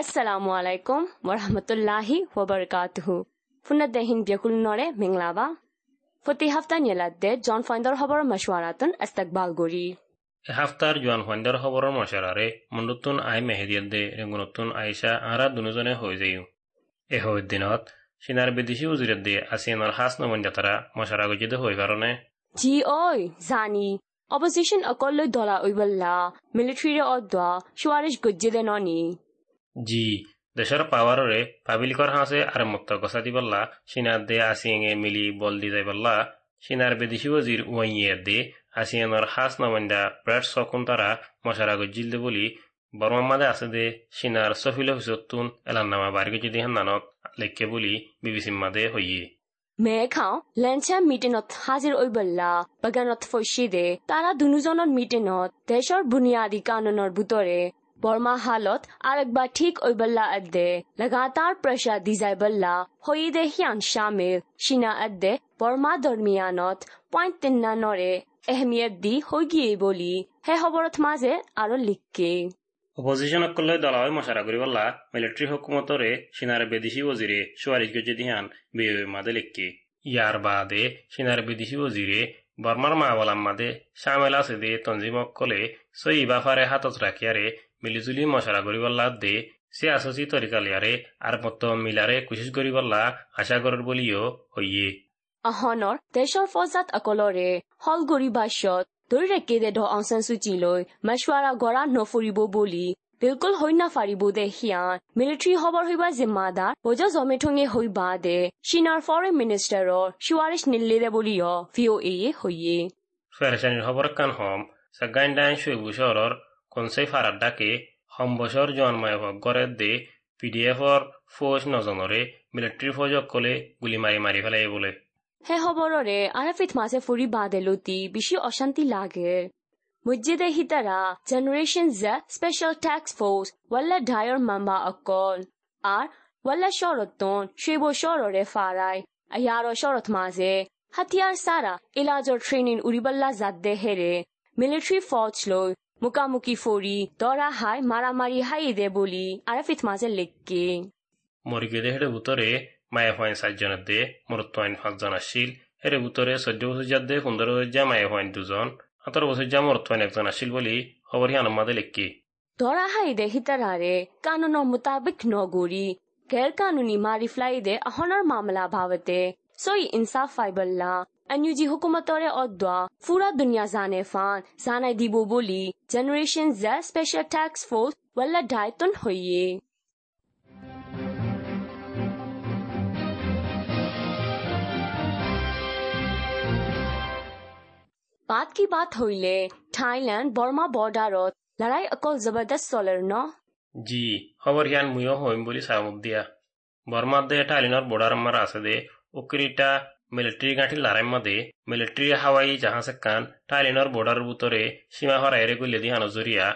আসসালামু আলাইকুম ওরহামতুল্লাহি ওবরকাতহ ফুনাদহিন বিয়কুল নরে মিংলাবা ফতি হাফতা নেলাদে জন ফাইন্দর হবর মশওয়ারাতুন আস্তাকবাল গরি হাফতার জন ফাইন্দর হবর মশওয়ারারে মন্ডুতুন আই মেহেদিয়ত দে রেঙ্গুনতুন আয়েশা আরা দুনুজনে হই যাইউ এ হই দিনত সিনার বিদেশি উজিরত দে আসিনর হাস নমন যাতারা মশারা গজিদে হই কারণে জি ওই জানি অপোজিশন অকল দলা উইবল্লা মিলিটারি অদ্বা শুয়ারিশ গজিদে ননি জি, দেশের পাবিলিকর হাসে আর মত্ত গসা দিবল্লা সিনার দে আসিয়েঙে মিলি বল দি যাইবল্লা সিনার বেদিসি ওজির ওয়াইয়ের দে আসিয়ানোর হাস নমন্দা ব্রাড সকুন তারা মশারা গজ্জিল দে বলি বর্মামাদে আছে দে সিনার সফিল হুসতুন এলান্নামা বাড়ি গজি দিহান নানক লেখকে বলি বিবিসি মাদে হইয়ে। me khao lancha meeting ot hazir oiballa baganot foishide tara দুনুজনৰ মিটিনত দেশৰ বুনিয়াদী কানুনৰ বৰ্মা হালত আরেকবার ঠিক ওইবল্লা আদে লাগাতার প্রেশার দিজাইবল্লা হইদে হিয়ান শামিল সিনা আদে বর্মা দরমিয়ানত পয়েন্ট তিন্না নরে এহমিয়ত দি হৈ গিয়ে বলি। হে খবৰত মাজে আৰু লিখকে। অপজিশন অকলে দলাওই মশারা করিবল্লা মিলিটারি হুকুমতরে সিনার বেদিসি ওজিরে সুয়ারিশ গজে দিহান বিয়ে মাদে লেখকে। ইয়ার বাদে সিনার বেদিসি ওজিরে বর্মার মা বলাম মাদে সামেল আছে দে তঞ্জিম সই বাফারে হাতত রাখিয়ারে মিলিজুলি মশারা করিবল্লা দে সে আসছি তরিকালিয়ারে আর মত মিলারে কুশিস করিবল্লা আশা করার বলিও হইয়ে আহনৰ দেশৰ ফৌজাত অকলৰে হলগুৰি বাস্যত ধৰি ৰেকেদে ঢ অংচান চুচিলৈ মাছৱাৰা গৰা নফৰিব বুলি বিলকুল হৈনা ফাৰিব দে সিয়ান মিলিটাৰী হবৰ হৈবা জিম্মাদাৰ বজ জমে ঠঙে হৈ বা দে চীনৰ ফৰেন মিনিষ্টাৰৰ শিৱাৰিছ নিল্লি দে বুলি অ ভি অ এ হৈয়ে হম চাগাইন ডাইন চুবুচৰৰ কনচে ফাৰাৰ ডাকে সম্বছৰ জন্মায় ভগৰে দে পি ডি এফৰ ফৌজ নজনৰে মিলিটাৰী ফৌজক কলে গুলি মাৰি মাৰি পেলাই বোলে হে খবৰৰে আৰে ফিট মাছে ফুৰি বা দে বেছি অশান্তি লাগে মসজিদে হিতাৰা জেনাৰেশ্যন জে স্পেচিয়েল টাস্ক ফোর্স ওয়াল্লা ডায়ৰ মাম্বা অকল আর ওয়াল্লা শরতন শেব শররে ফারাই আয়ার শরত মাঝে হাতিয়ার সারা ইলাজর ট্রেনিং উড়িবাল্লা জাদ্দে হেরে মিলিটারি ফৌজ লই মুকামুকি ফরি দরা হাই মারামারি হাই দে বলি আরফিত মাঝে লেখকে মরিগেদে হেডে ভিতরে মায়ে হওয়াইন সাতজনের দে মরত্বাইন পাঁচজন আসছিল হেরে ভিতরে চৈধ্য বছর যার দে পনেরো বছর যা মায়ে হওয়াইন দুজন আতর বসে যা মর্তমান একজন Antarbosi-jamurtwani eftanashilbuli obriana madeliki. ধরা হাই দে হিতারারে কানুন মোতাবিক নগুরি গের কানুনি মারি ফ্লাই দে অহনার মামলা ভাবতে সই ইনসাফ ফাইবল্লা অনুজি হুকুমতরে অদ্বা ফুরা দুনিয়া জানে ফান জানাই দিব বলি generation Z special task force ওয়াল্লা ডাইতন হইয়ে বাদ কি বাত হইলে থাইল্যান্ড বর্মা বর্ডারত লড়াই অকল জবরদস্ত চলের ন জি খবর জ্ঞান মুয়ো হইম বলি সামুদ দিয়া বর্মার দে থাইল্যান্ডর বর্ডার মার আছে দে উকরিটা মিলিটারি গাঁঠি লড়াই মাদে মিলিটারি হাওয়াই জাহাজ কান থাইল্যান্ডর বর্ডারের ভিতরে সীমা হরাইরে গুলে দিয়ে আনজরিয়া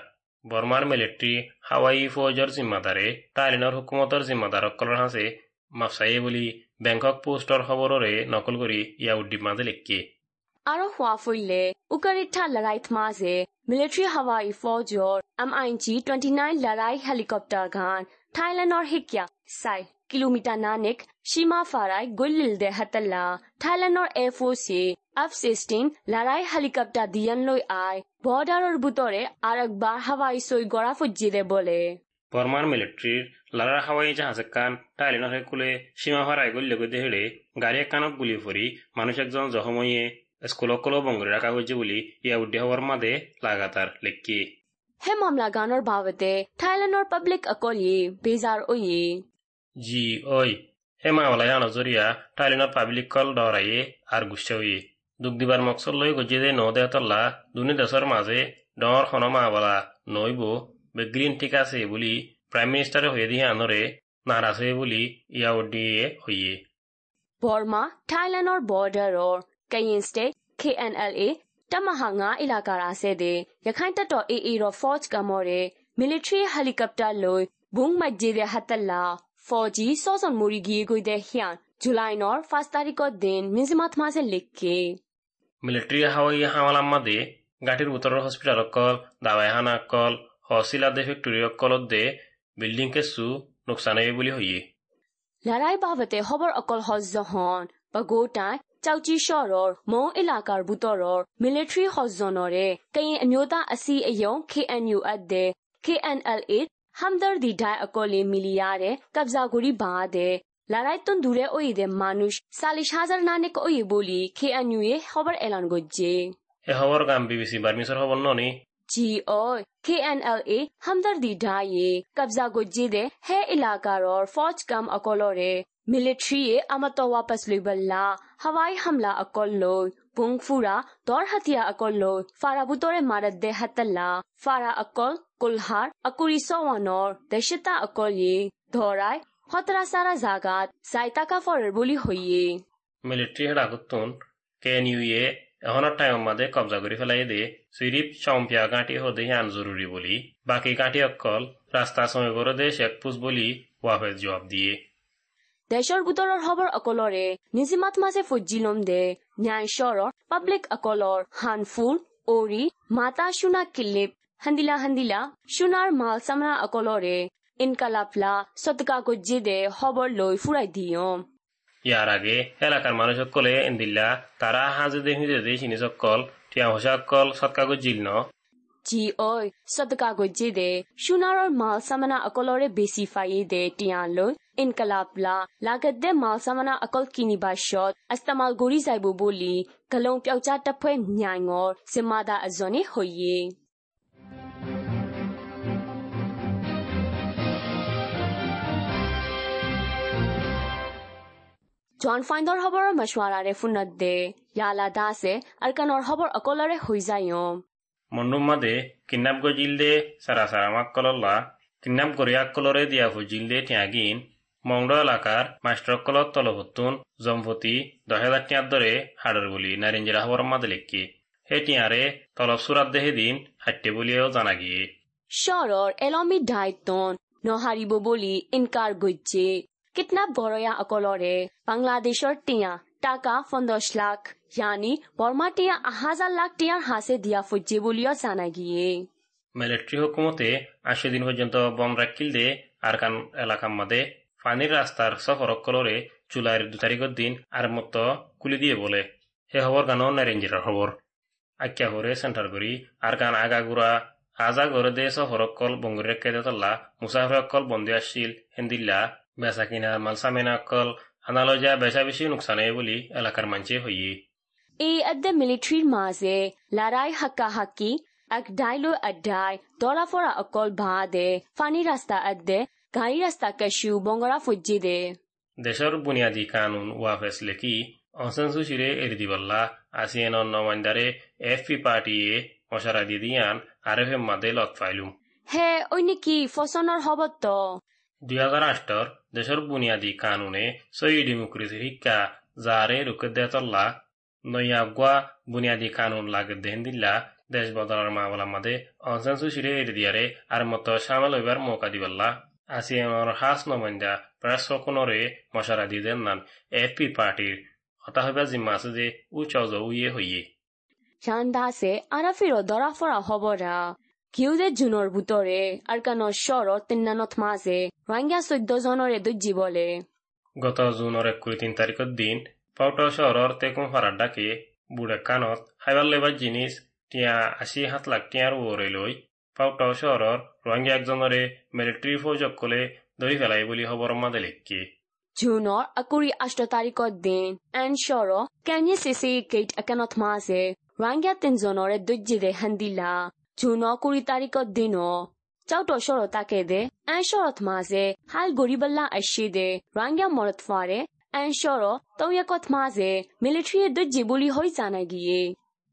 বর্মার মিলিটারি হাওয়াই ফৌজর জিম্মাদারে থাইল্যান্ডর হুকুমতর জিম্মাদার অকলর হাসে মাফসাইয়ে বলি ব্যাংকক পোস্টর খবররে নকল কৰি ইয়াৰ উদ্দীপ মাঝে লিখকে আৰহুৱা ফুৰিলে উকাৰিঠা লৰাইত মাজে মিলিটাৰী হাৱাই ফৌজৰ M I G twenty nine লৰাই হেলিকপ্টাৰ গান থাইলেণ্ডৰ শিকিয়া চাই কিলোমিটাৰ নানেক সীমা ফাৰাই গুলিল দে হাতাল্লা থাইলেণ্ডৰ F O' C F sixteen লৰাই হেলিকপ্টাৰ দিয়ান লৈ আই বৰ্ডাৰৰ বুটৰে আৰু একবাৰ হাৱাই চৈ গৰা ফুজিৰে বলে বৰ্মাৰ মিলিট্ৰীৰ লাৰাৰ হাৱাই জাহাজ এখন টাইলেণ্ডৰ হেকুলে সীমা ফাৰাই গৈ লগতে হেৰে গাড়ী একানক গুলি ফুৰি মানুহ একজন জহময়ে কলো বঙ্গরে রাখা হয়েছে বলি ইয়া উদ্দি হওয়ার মাদে লাগাতার লেখকি হে মামলা গানৰ ভাৱতে থাইলেণ্ডৰ পাব্লিক অকলিয়ে বেজাৰ অয়ে। জি ওই হে মামলা জানো জরিয়া টাইলিনর পাবলিক কল ডরাইয়ে আর গুচ্ছে হইয়ে দুখ দিবার মকসল লই গজিয়ে দে ন দেহতল্লা দুনি দেশর মাঝে ডর হন মাবলা নইব বেগ্রিন ঠিক আছে বলি প্রাইম মিনিস্টারে হয়ে দিয়ে আনরে নারাজ হয়ে বলি ইয়া উদ্দিয়ে হইয়ে বৰ্মা থাইলেণ্ডৰ বৰ্ডাৰৰ Kayin State KNLA တမဟာ9အီလာကာရာဆဲတဲ့ရခိုင်တပ်တော် AA ရော Forge ကမော်ရဲ military helicopter လို့ဘုံမဂျေတဲ့ဟတ်တလာ 4G စောစွန်မူရီဂီကိုတဲ့ဟျန်ဇူလိုင်နော်ဖာစတာရီကိုဒင်မင်းစမတ်မာဆဲလက်ကေ military হাওয়াই হামালাম মাদে গাঠির উত্তর হসপিটাল অকল দাবাই হানা অকল হসিলা দে ফেক্টরি অকলত দে বিল্ডিং কেছু নোকচানে বুলি হইয়ে လာတိုင်းပါဝတဲ့ဟောဘအ ကောဟောဇဟွန်ဘဂိုတိုင်ကြောက်ကြီးလျှော့တော်မုံအလာကာဘူးတော်တော် military ဟောဇွန်တော်တဲ့ကရင်အမျိုးသားအစည်းအယုံ KNU အပ်တဲ့ KNLA ဟမ်ဒါဒီဒိုင်အကောလေးမီလီယာတဲ့ကပ်ဇာဂူရီဘာတဲ့လာတိုင်းတွန်ဒူတဲ့အိုရီတဲ့မာနုရှ်စာလီရှာဇာနာနိကအိုရီဘိုလီ KNU ရဲ့ဟောဘအလန်ကိုဂျေ e hawar gam BBC barmisor hobon noni GO KNLA हमदर्दी ढाये कब्जा को जिदे है इलाका और फौज कम अकोलोरे मिलिट्री ये अमतो वापस लुबल्ला हवाई हमला अकोलो पुंगफुरा दौर हथिया अकोलो फाराबुतोरे मारत दे हतल्ला फारा अकोल कुल्हार अकुरी सोवानोर दशता अकोल ये धोराय हतरा सारा जागात साइता का फॉरर बोली हुई military hada gutun KNU ye এখনৰ টাইম মাদে কব্জা কৰি পেলাই দে। চিৰিপ চম্পিয়া গাঁঠি সদে আন জৰুৰী বুলি। বাকী গাঁঠি অকল ৰাস্তা চমে করে দে শেখ পুজ বুলি ওয়াফে জবাব দিয়ে। দেশৰ গোটৰৰ খবৰ অকলৰে নিজিমাত মাজে ফজ্জিলম দে। ন্যায় চৰৰ পাব্লিক অকলৰ হানফুল অৰি মাতা শুনা কিলিপ হান্দিলা হান্দিলা শুনাৰ মাল চামৰা অকলৰে ইনকালাপলা সতকা গজ্জি দে খবৰ লৈ ফুৰাই দিয়ম। ইয়ার আগে এলাকার মানুষ সকলে এন্দিল্লা, তারা হাজে দেখি যদি চিনি সকল ঠিয়া হোসা সকল, সৎকাগজ জিল ন। জি ওই সদকাগজ জি দে সুনার মাল সামানা অকলরে বেশি ফাই দে টিয়া লই ইনকলাবলা লাগত দে মাল সামানা অকল কিনি বা শট আস্তামাল গড়ি যাইব বলি গলং প্যাউচা টফে ন্যায় সিমাদা আজনে হইয়ে। জন ফাইন্দর হবর মশওয়ারারে ফুনত দে ইয়ালা দাসে আরকানর হবর অকলরে হই যায়ম মন্ডুম মাদে কিন্নাপ গজিল দে সারা সারা মাক্কলল্লা কিন্নাপ গরিয়া কলরে দিয়া ফুজিল দে টিয়াগিন মংড এলাকার মাস্টার কলত তলভত্তুন জম্পতি দশ হাজার টিয়ার দরে হাডর বলি নারিঞ্জিরা হবর মাদে লেখি হে টিয়ারে তলব সুরাত দেহে দিন হাট্টে বলিও জানা গিয়ে শরর এলমি ডাইটন নহারিব বলি ইনকার গজ্জে कितना बोरोया अकोलोरे बांग्लादेशर टिया টাকা পঞ্চাশ লাখ यानी বর্মা টিয়া হাজার লাখ টিয়ার হাসে দিয়া ফুজে বলিও জানা গিয়ে মিলিটারি হুকুমতে আশি দিন পর্যন্ত বম রাখিল দে আর কান এলাকার মাদে পানির রাস্তার সফর কলরে জুলাইয়ের দু তারিখের দিন আর মতো কুলি দিয়ে বলে হে খবর গানো নারেঞ্জিরার খবর আখ্যা করে সেন্টার করি আর কান আগাগুড়া আজা করে দে সফর কল বঙ্গুরি রেখে দেতল্লা মুসাফর কল বন্দী আসছিল হেন্দিল্লা বেচা কিনার মাল সামেনা কল আনালো যা বেচা বেশি নুকসানে বলি এলাকার মানছে হইয়ে এই আদ্দে মিলিটারির মাঝে লড়াই হাক্কা হাক্কি এক ডাইলো আড্ডায় দরা ফরা অকল ভা দে ফানি রাস্তা আদ্দে গাড়ি রাস্তা কাশু বঙ্গরা ফুজি দে দেশৰ বুনিয়াদী কানুন ওয়া ফেসলে কি অনসান সুশিরে এরি দিবল্লা আসিয়েন নমাইন্দারে এফ পি পার্টিয়ে মশারা দি দিয়ান আরএফ এম মাদে লত ফাইলুম হে ওই নাকি ফসনের হবত দুই হাজার আষ্টর দেশৰ বুনিয়াদী কানুনে সই ডেমোক্রেসির শিক্ষা যারে রুকে দেতল্লা নয়াগুয়া বুনিয়াদী কানুন লাগে দেন দিল্লা দেশ বদলার মামলা মাদে অনসান সুশিরে এরি দিয়ারে আর মতো সামাল হইবার মৌকা দিবল্লা। আসিয়ানোর হাস নমাইন্দা প্রায় সকনরে মশারা দি দেন নান। এফ পি পার্টির হতা হইবা জিম্মা আছে যে উ চজ উইয়ে হইয়ে। জানদাসে আরাফিরো দরা ফরা হবরা। বুটৰে আৰকানৰ স্বৰত তিন্নানত মাঝে রোহিঙ্গা চৈধ্য জনৰে দজ্জি বলে। গত জুনৰ এক কুড়ি তিন তারিখের দিন পাউটা শহরের তেকুম ফারার ডাকে বুড়ে কানত খাইবার লেবার জিনিস টিয়া আশি সাত লাখ টিয়ার ওরে লই পাউটা শহরের রোহিঙ্গা একজনরে মিলিটারি ফৌজক কলে ধরি ফেলাই বুলি খবর মাদে লেখকে। জুনৰ আকুৰি আষ্ট তাৰিখৰ দিন এন স্বৰ কেনি চিচি গেট একানত মাঝে রোহিঙ্গা তিনজনৰে দজ্জি দে হান্দিলা জুনৰ কুড়ি তাৰিখৰ দিন চাউটো স্বৰ তাকে দে এন স্বৰত মাঝে হাল গরিবল্লা আসি দে রোহিঙ্গা মরত ফারে এন স্বৰ তৌয়াকত মাঝে মিলিটারি দজ্জি বুলি হৈ জানা গিয়ে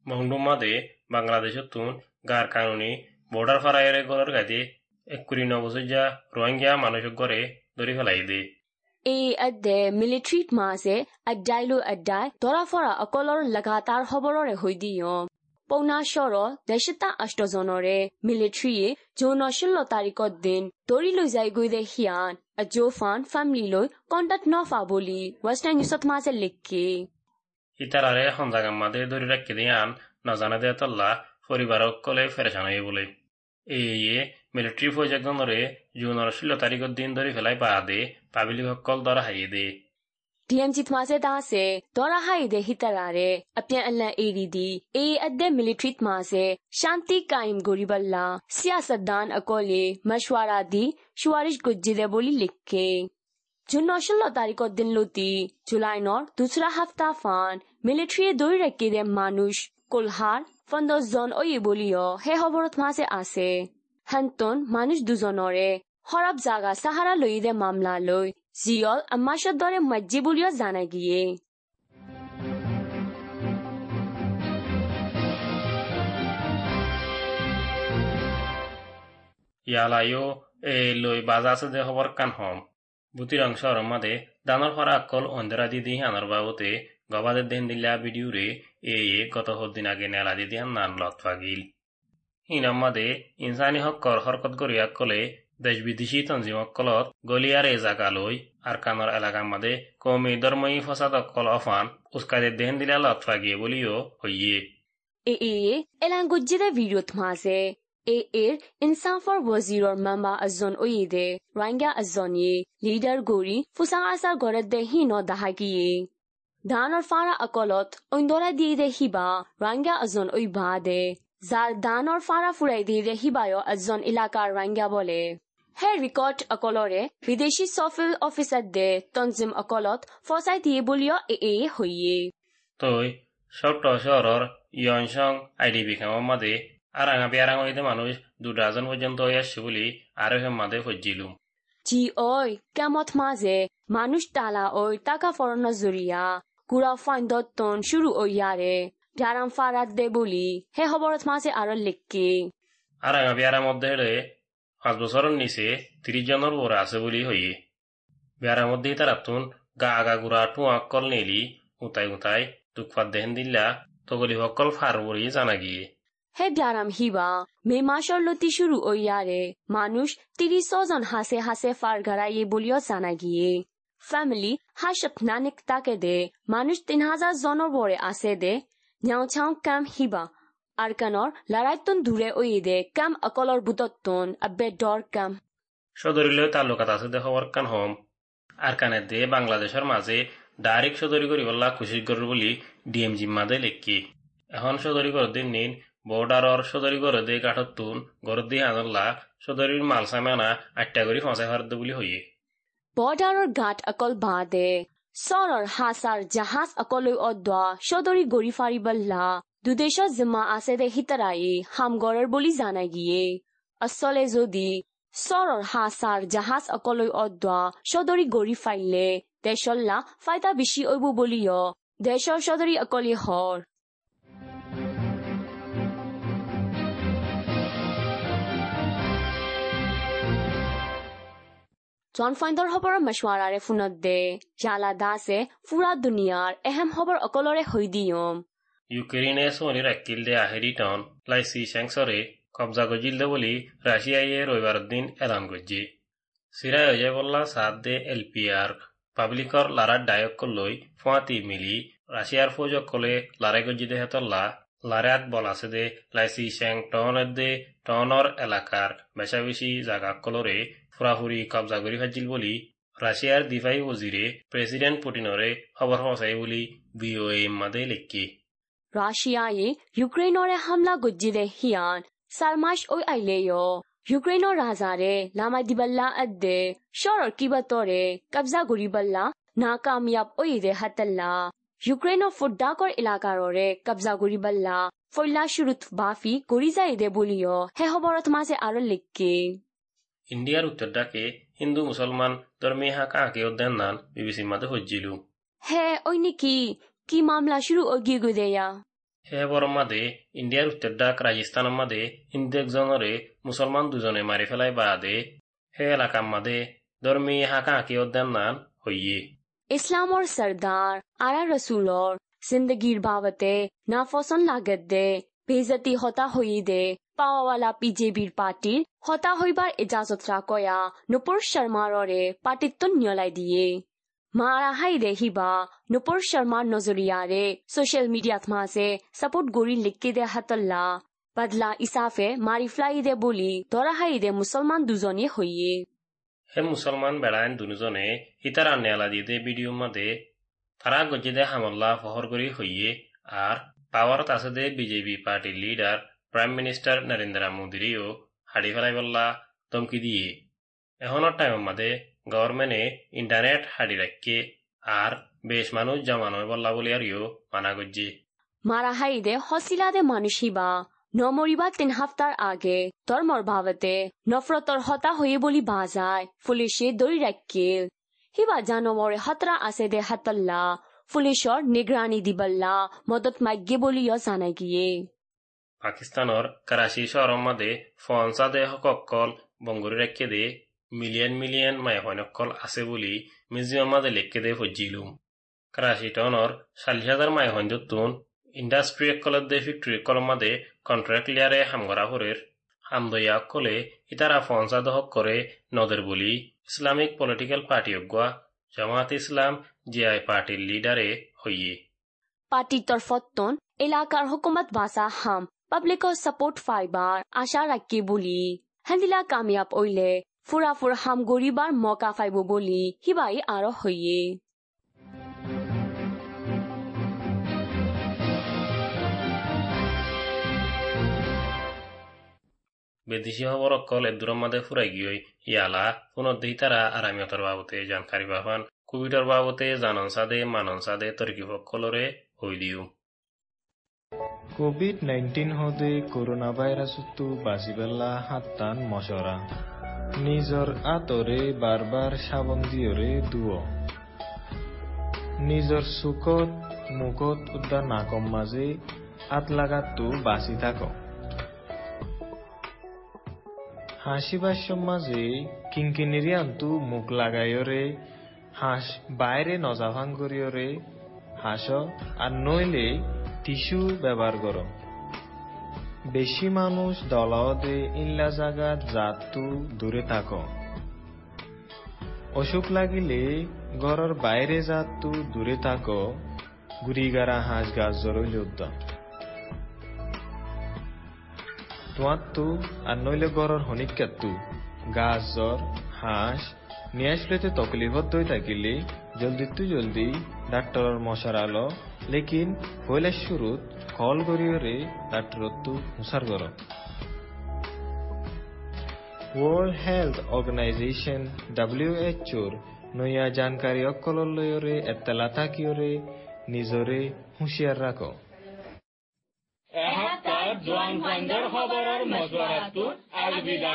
মহন্ডুম মাদে বাংলাদেশের তুন গার কানুনি বর্ডার ফারাইয়ের ঘরের গাদি এক কুড়ি নবসজ্জা রোহিঙ্গা মানুষের ঘরে ধরি ফেলাই দে এই আদ্দে মিলিটারিত মাঝে আড্ডাইলো আড্ডাই দৰা ফৰা অকলৰ লাগাতাৰ খবৰৰে হৈ দিয়ম পৌনা স্বৰ দেশতা আষ্টজনৰে মিলিটাৰীয়ে যৌন ষোল্ল তাৰিখৰ দিন দৌৰি লৈ যাই গৈ দে সিয়ান আজোফান ফেমিলিলৈ কণ্টাক্ট নফা বুলি ৱেষ্টাৰ্ণ নিউজত মাঝে লিখি ইতারারে সন্জাগাম মাদে ধরি রাখি দিয়ান নজানা ပုံနာရှော့တော့ဒက်ရှတာအစတဇွန်တော်ရဲမီလီထရီဂျွန်နော်ရှလော်တာရီကော့ဒင်ဒိုရီလူဇိုင်ဂွေတဲ့ဟီယန်အဂျိုဖန်ဖမ်လီလိုကွန်တက်နော်ဖာဘိုလီဝက်စတန်ယူဆတ်မာဆက်လက်ကေဤတရရဲဟွန်ဇာကမဒေဒိုရီရက်ကေဒီယန်နော်ဇာနဒေတလာဖိုရီဘာရောကိုလေဖရရှာနေဘူးလေ এ DMG မှာစတာစေဒေါ်ရဟိုက်တဲ့ဟိတရာတဲ့အပြန်အလှန်အေဒီဒီ A အသက် military မှာစေ शांति कायम बोली लिख के जो दिन लोती जुलाई नौर हफ़्ता फान मिलिट्री दो रखे दे मानुष कुलहार फंदो ओ बोलियो हे हबरत माँ से आसे हंतोन मानुष हरब जागा सहारा लोई मामला लोई လို زیال اما شد داره مجیبول یا زنگیه ইয়ালাইও এ লই বাজাছে দে খবর কান হম বুতির অংশ মাদে দানর ফরা আকল অন্ধেরা দিদি আনার বাবতে গবাদের দেন দিলা ভিডিও রে এ এ গত দিন আগে নেলা দিদি নান লত ফাগিল হিনাম মাদে ইনসানি হকর হরকত করিয়া কলে দেশ বিদেশি তঞ্জিমকলত গলিয়ার এ জাগালৈ মাদে কৌমি ধর্মী ফসাদ অকল অফান উস্কাদে দেহেন দিলা লতফাগিয়ে বলিও হইয়ে। এ এ এলান গুজ্জিদে ভিডিও থমাসে এ, এর ইনসান ফর ওয়াজিরর মেম্বার আজন ওইদে রাঙ্গা আজনিয়ে লিডার গরি ফুসা আসার গরদে হিনো দাহাগিয়ে। দানর ফারা আকলত ওইন্দরা দিয়ে দে হিবা রাঙ্গা আজন ওই বাদে। যার দানর ফারা ফুরাই দিয়ে দে হিবায়ও আজন এলাকার রাঙ্গা বলে। হে ৰিকৰ্ড অকলৰে বিদেশি চফিল অফিচাৰ দে তঞ্জিম অকলত ফচাই দিয়ে বুলিও এ এ হৈয়ে তই ছোট্ট শহরের ইয়নসং আইডিবি খামার মাঝে আরাঙা বিয়ারাং হইতে মানুষ দু ডাজন পর্যন্ত আসছে বলি আরও হেম মাঝে ফজিলুম জি ওই কেমত মাঝে মানুষ টালা ওই টাকা ফরন জরিয়া কুড়া ফাইন দত্তন শুরু ওই ইয়ারে বিয়ারাম ফারাত দে বলি হে খবরত মাঝে আরও লিখকে আরাঙা বিয়ারার মধ্যে পাঁচ বছরের নিচে ত্রিশ জনের ওরা আছে বলি হইয়ে বিয়ারার মধ্যেই তারাতুন গা আগা গুড়া টুয়া কল নেলি উতাই উতাই দুঃখাত দেহেন দিল্লা, তগলি সকল ফার বলি জানা গিয়ে হে বিয়ারাম হিবা, মে মাসর লতি শুরু ওই ইয়ারে মানুষ তিরিশ জন হাসে হাসে ফার গাড়াইয়ে বলিও জানা গিয়ে ফ্যামিলি হাসপ নানিক তাকে দে, মানুষ তিন হাজার জনের বরে আছে দে, ন্যাও ছাও কাম হিবা আরকানর লড়াইতন দূরে ওইদে কাম অকলর বুতত্তন আব্বে ডর কাম। সদরিলৈ তালুকাত আছে দে খবৰ কান হম। আর কানে দে বাংলাদেশের মাঝে ডাইরেক্ট সদরি করি বললা খুশি করু বলি ডিএম জিম্মাদে লেখি। এখন সদরি করে দিন নিন বর্ডারর সদরি করে দে কাঠত তুন গরত দিয়ে আনল্লা সদরির মাল সামানা আটটা করে ফসাই হারদ বুলি হইয়ে। বর্ডারর গাঁট অকল বাঁধে সরর হাসার জাহাজ অকলৈ অদ্বা সদরি গড়ি ফারিবল্লা দুদেশত জিম্মা আছে দে হিতারায়ে হামগড়ের বলি জানা গিয়ে। আসলে যদি সরর হাসার জাহাজ অকলৈ অদ্বা সদরি গড়ি ফাইলে দেশল্লা ফাইদা বেশি ওইব বলিও দেশর সদরি অকলি হর জন ফাইণ্ডৰ খবৰৰ মছৱাৰাৰে ফোনত দে জালা দাসে ফুৰা দুনিয়াৰ এহেম খবৰ অকলৰে হৈ দিয়ম। রাকিল দে আহেরি টন লাইসি শ্যাংসরে কবজা গজিল দে বলি রাশিয়ায় রবিবার দিন এলান গজি সিরাই অজয় বল্লা সাত দে এলপিআর, পাবলিকর লারার ডায়ক লই ফুয়াতি মিলি, রাশিয়ার ফৌজ কলে লারাই গজি দে হেতল্লা লারাত বল আছে দে লাইসি শ্যাং টনের দে টনর এলাকার বেশা বেশি জাগা কলরে ফুরাফুরি কবজা করি ফাজিল বলি রাশিয়ার দিফাই ওজিরে প্রেসিডেন্ট পুটিনরে খবর হসাই বলি বিওএ মাদে লেখি রাশিয়ায়ে ইউক্রেনরে হামলা গজ্জিদে হিয়ান সালমাশ ওই আইলেয় ইউক্রেনৰ ৰাজাৰে লামাই দিবল্লা আদে শৰৰ কিবাতৰে কবজা গৰিবল্লা নাকামিয়াব ওইদে হাতল্লা ইউক্রেনৰ ফুড্ডাকৰ এলাকাৰৰে কবজা গৰিবল্লা ফল্লা শুৰুত বাফি গৰি যায় দে বুলিও হে খবৰত মাজে আৰু লিখকে ইন্ডিয়ার উত্তর ডাকে হিন্দু মুসলমান ধর্মী হাঁকা আঁকে উদ্যান নান বিবিসির মাঝে হজ্জিলু হে ওই নাকি কি মামলা শুরু ওগিয়ে গুদেয়া হে বরম মাদে ইন্ডিয়ার উত্তর ডাক রাজস্থানের মাদে হিন্দু একজনরে মুসলমান দুজনে মারি ফেলাই বাদে হে এলাকার মাদে ধর্মী হাঁকা আঁকি উদ্যান নান হইয়ে ইসলামৰ সর্দার আরা রসুলর জিন্দগির বাবতে নাফসন লাগত দে বেজতি হতা হই দে পাওয়াওয়ালা বিজেপির পার্টির হতা হইবার এজাজত রাকয়া নুপুর শর্মাররে পার্টিত্ব নিয়লাই দিয়ে মারা হাই দে হিবা নুপুর শর্মার নজরিয়ারে সোশ্যাল মিডিয়াত মাঝে সাপোর্ট গড়ি লিখকে দে হাতল্লা বাদলা ইসাফে মারি ফ্লাইদে বলি ধরা হাইদে মুসলমান দুজনে হইয়ে হে মুসলমান বেড়াইন দুজনে ইতার আন্নেলা দিয়ে ভিডিও মাদে তারা গজ্জিদে হামল্লা ফহর করি হইয়ে আর পাওয়ারত আছে দে বিজেপি পার্টির লিডার প্রাইম মিনিস্টার নরেন্দ্র মোদিরিও হাড়ি ফেলাই বললা ধমকি দিয়ে এখনের টাইম মাদে গভর্নমেন্টে ইন্টারনেট হাড়ি রাখকে আর বেশ মানুষ জমানো বললা বলি আর ইও মানা গজ্জি মারা হাইদে হসিলাদে মানুষিবা নমরিবা তিন হাফতার আগে ধর্মর ভাবতে নফরতর হতা হয়ে বলি বাজায় পুলিশে দড়ি রাখিল হিবা জানমরে হতরা আছে দে হাতল্লা পুলিশর নিগরানি দিবল্লা মদত মাগ্যে বলিও জানা গিয়ে। পাকিস্তানৰ কৰাচী চহৰৰ মাদে ফনচাদে সকল বংগুৰি ৰাখে দে মিলিয়ন মিলিয়ন মাইহনকল আছে বুলি মিউজিয়াম মাদে লেখকে দে ফজিলুম কৰাচী টাউনৰ চাল্লিছ হাজাৰ মাইহন যতুন ইণ্ডাষ্ট্ৰী একলত দে ফেক্টৰী একলৰ মাদে কণ্ট্ৰেক্ট লিয়াৰে হামগৰা হৰেৰ হামদয়া অকলে ইতাৰা ফনচাদ হক কৰে নদের বুলি ইসলামিক পলিটিক্যাল পার্টি অগুয়া জামাত ইসলাম জিআই পার্টির লিডারে হইয়ে পার্টির তরফতন এলাকার হুকুমত বাসা হাম পাবলিকৰ সাপোর্ট ফাইবার আশা রাখি বলি। হেন্দিলা কামিয়াব ওইলে ফুরা ফুর হাম গরিবার মকা ফাইব বলি হিবাই আরও হইয়ে। বেদিশি খবর অকল এদুরর মাদে ফুরাই গিয়ে। ইয়ালা পুনর দেহি তারা আরামিয়তর বাবতে জানকারি বাহান। কোভিডর বাবতে জানন সাদে মানন সাদে তর্কি সকলরে হই দিও। কোভিড নাইন্টিন হদে করোনা ভাইরাসতো বাঁচিবেলা হাত্তান মশরা নিজর আতরে বারবার সাবন দিয়রে দুয়। নিজর চুকত মুখত উদ্যান নাকম মাঝে আত লাগাতো বাঁচি থাক। হাসিবার মাঝে কিঙ্কিনিরি আনতু মুখ লাগাইয়রে হাঁস বাইরে নজাভাং করিয়রে হাস আর নইলে টিস্যু ব্যবহার কর। বেশি মানুষ দলাওদে ইল্লা জাগাত, জাতু দূরে থাক। অসুখ লাগিলে ঘরের বাইরে জাতু দূরে থাক গুড়িগারা হাঁস গাছ জরইলে উদ্যম। তোমার তো আর নইলে ঘরের হনিকাতু গাছ, জ্বর, হাঁস, নিয়ে আসলেতে তকলিফত দই থাকিলে জলদি তু জলদি ডাক্তরের মশার আলো, লেকিন হইলে শুরুত ডাক্তরত তু হুসার কর ওয়ার্ল্ড হেলথ অর্গানাইজেশন ডাব্লিউএচওর নয়া লয়রে এত্তালা থাকিয়রে নিজরে হুঁশিয়ার রাখো। এসপ্তাহ জোৱান ফাণ্ডৰ খবৰৰ আলবিদা